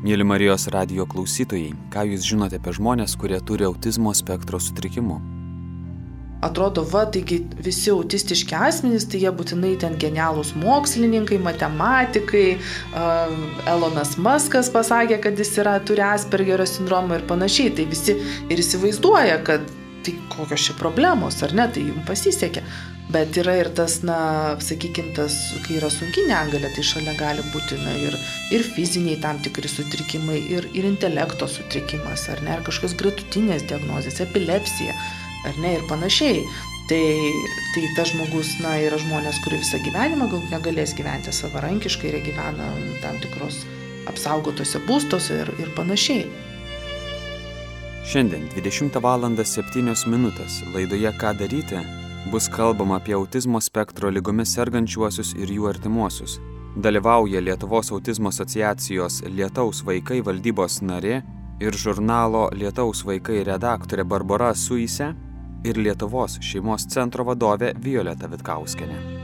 Mėly Marijos radio klausytojai, ką jūs žinote apie žmonės, kurie turi autizmo spektro sutrikimų? Atrodo, va, taigi visi autistiški asmenys, tai jie būtinai ten genialūs mokslininkai, matematikai, uh, Elonas Muskas pasakė, kad jis yra, turi Aspergerio sindromą ir panašiai. Tai visi ir įsivaizduoja, kad tai kokios čia problemos, ar ne, tai jums pasisekė. Bet yra ir tas, na, sakykime, tas, kai yra sunki negalė, tai šalia gali būti, na, ir, ir fiziniai tam tikri sutrikimai, ir, ir intelekto sutrikimas, ar ne, ar kažkokios gretutinės diagnozės, epilepsija, ar ne, ir panašiai. Tai, tai tas žmogus, na, yra žmonės, kurie visą gyvenimą gal negalės gyventi savarankiškai ir gyvena tam tikros apsaugotose būstose ir, ir panašiai. Šiandien 20 val. 7 min. laidoje Ką daryti bus kalbama apie autizmo spektro lygomis sergančiuosius ir jų artimuosius. Dalyvauja Lietuvos autizmo asociacijos Lietaus vaikai valdybos narė ir žurnalo Lietaus vaikai redaktorė Barbara Suise ir Lietuvos šeimos centro vadovė Violeta Vitkauskenė.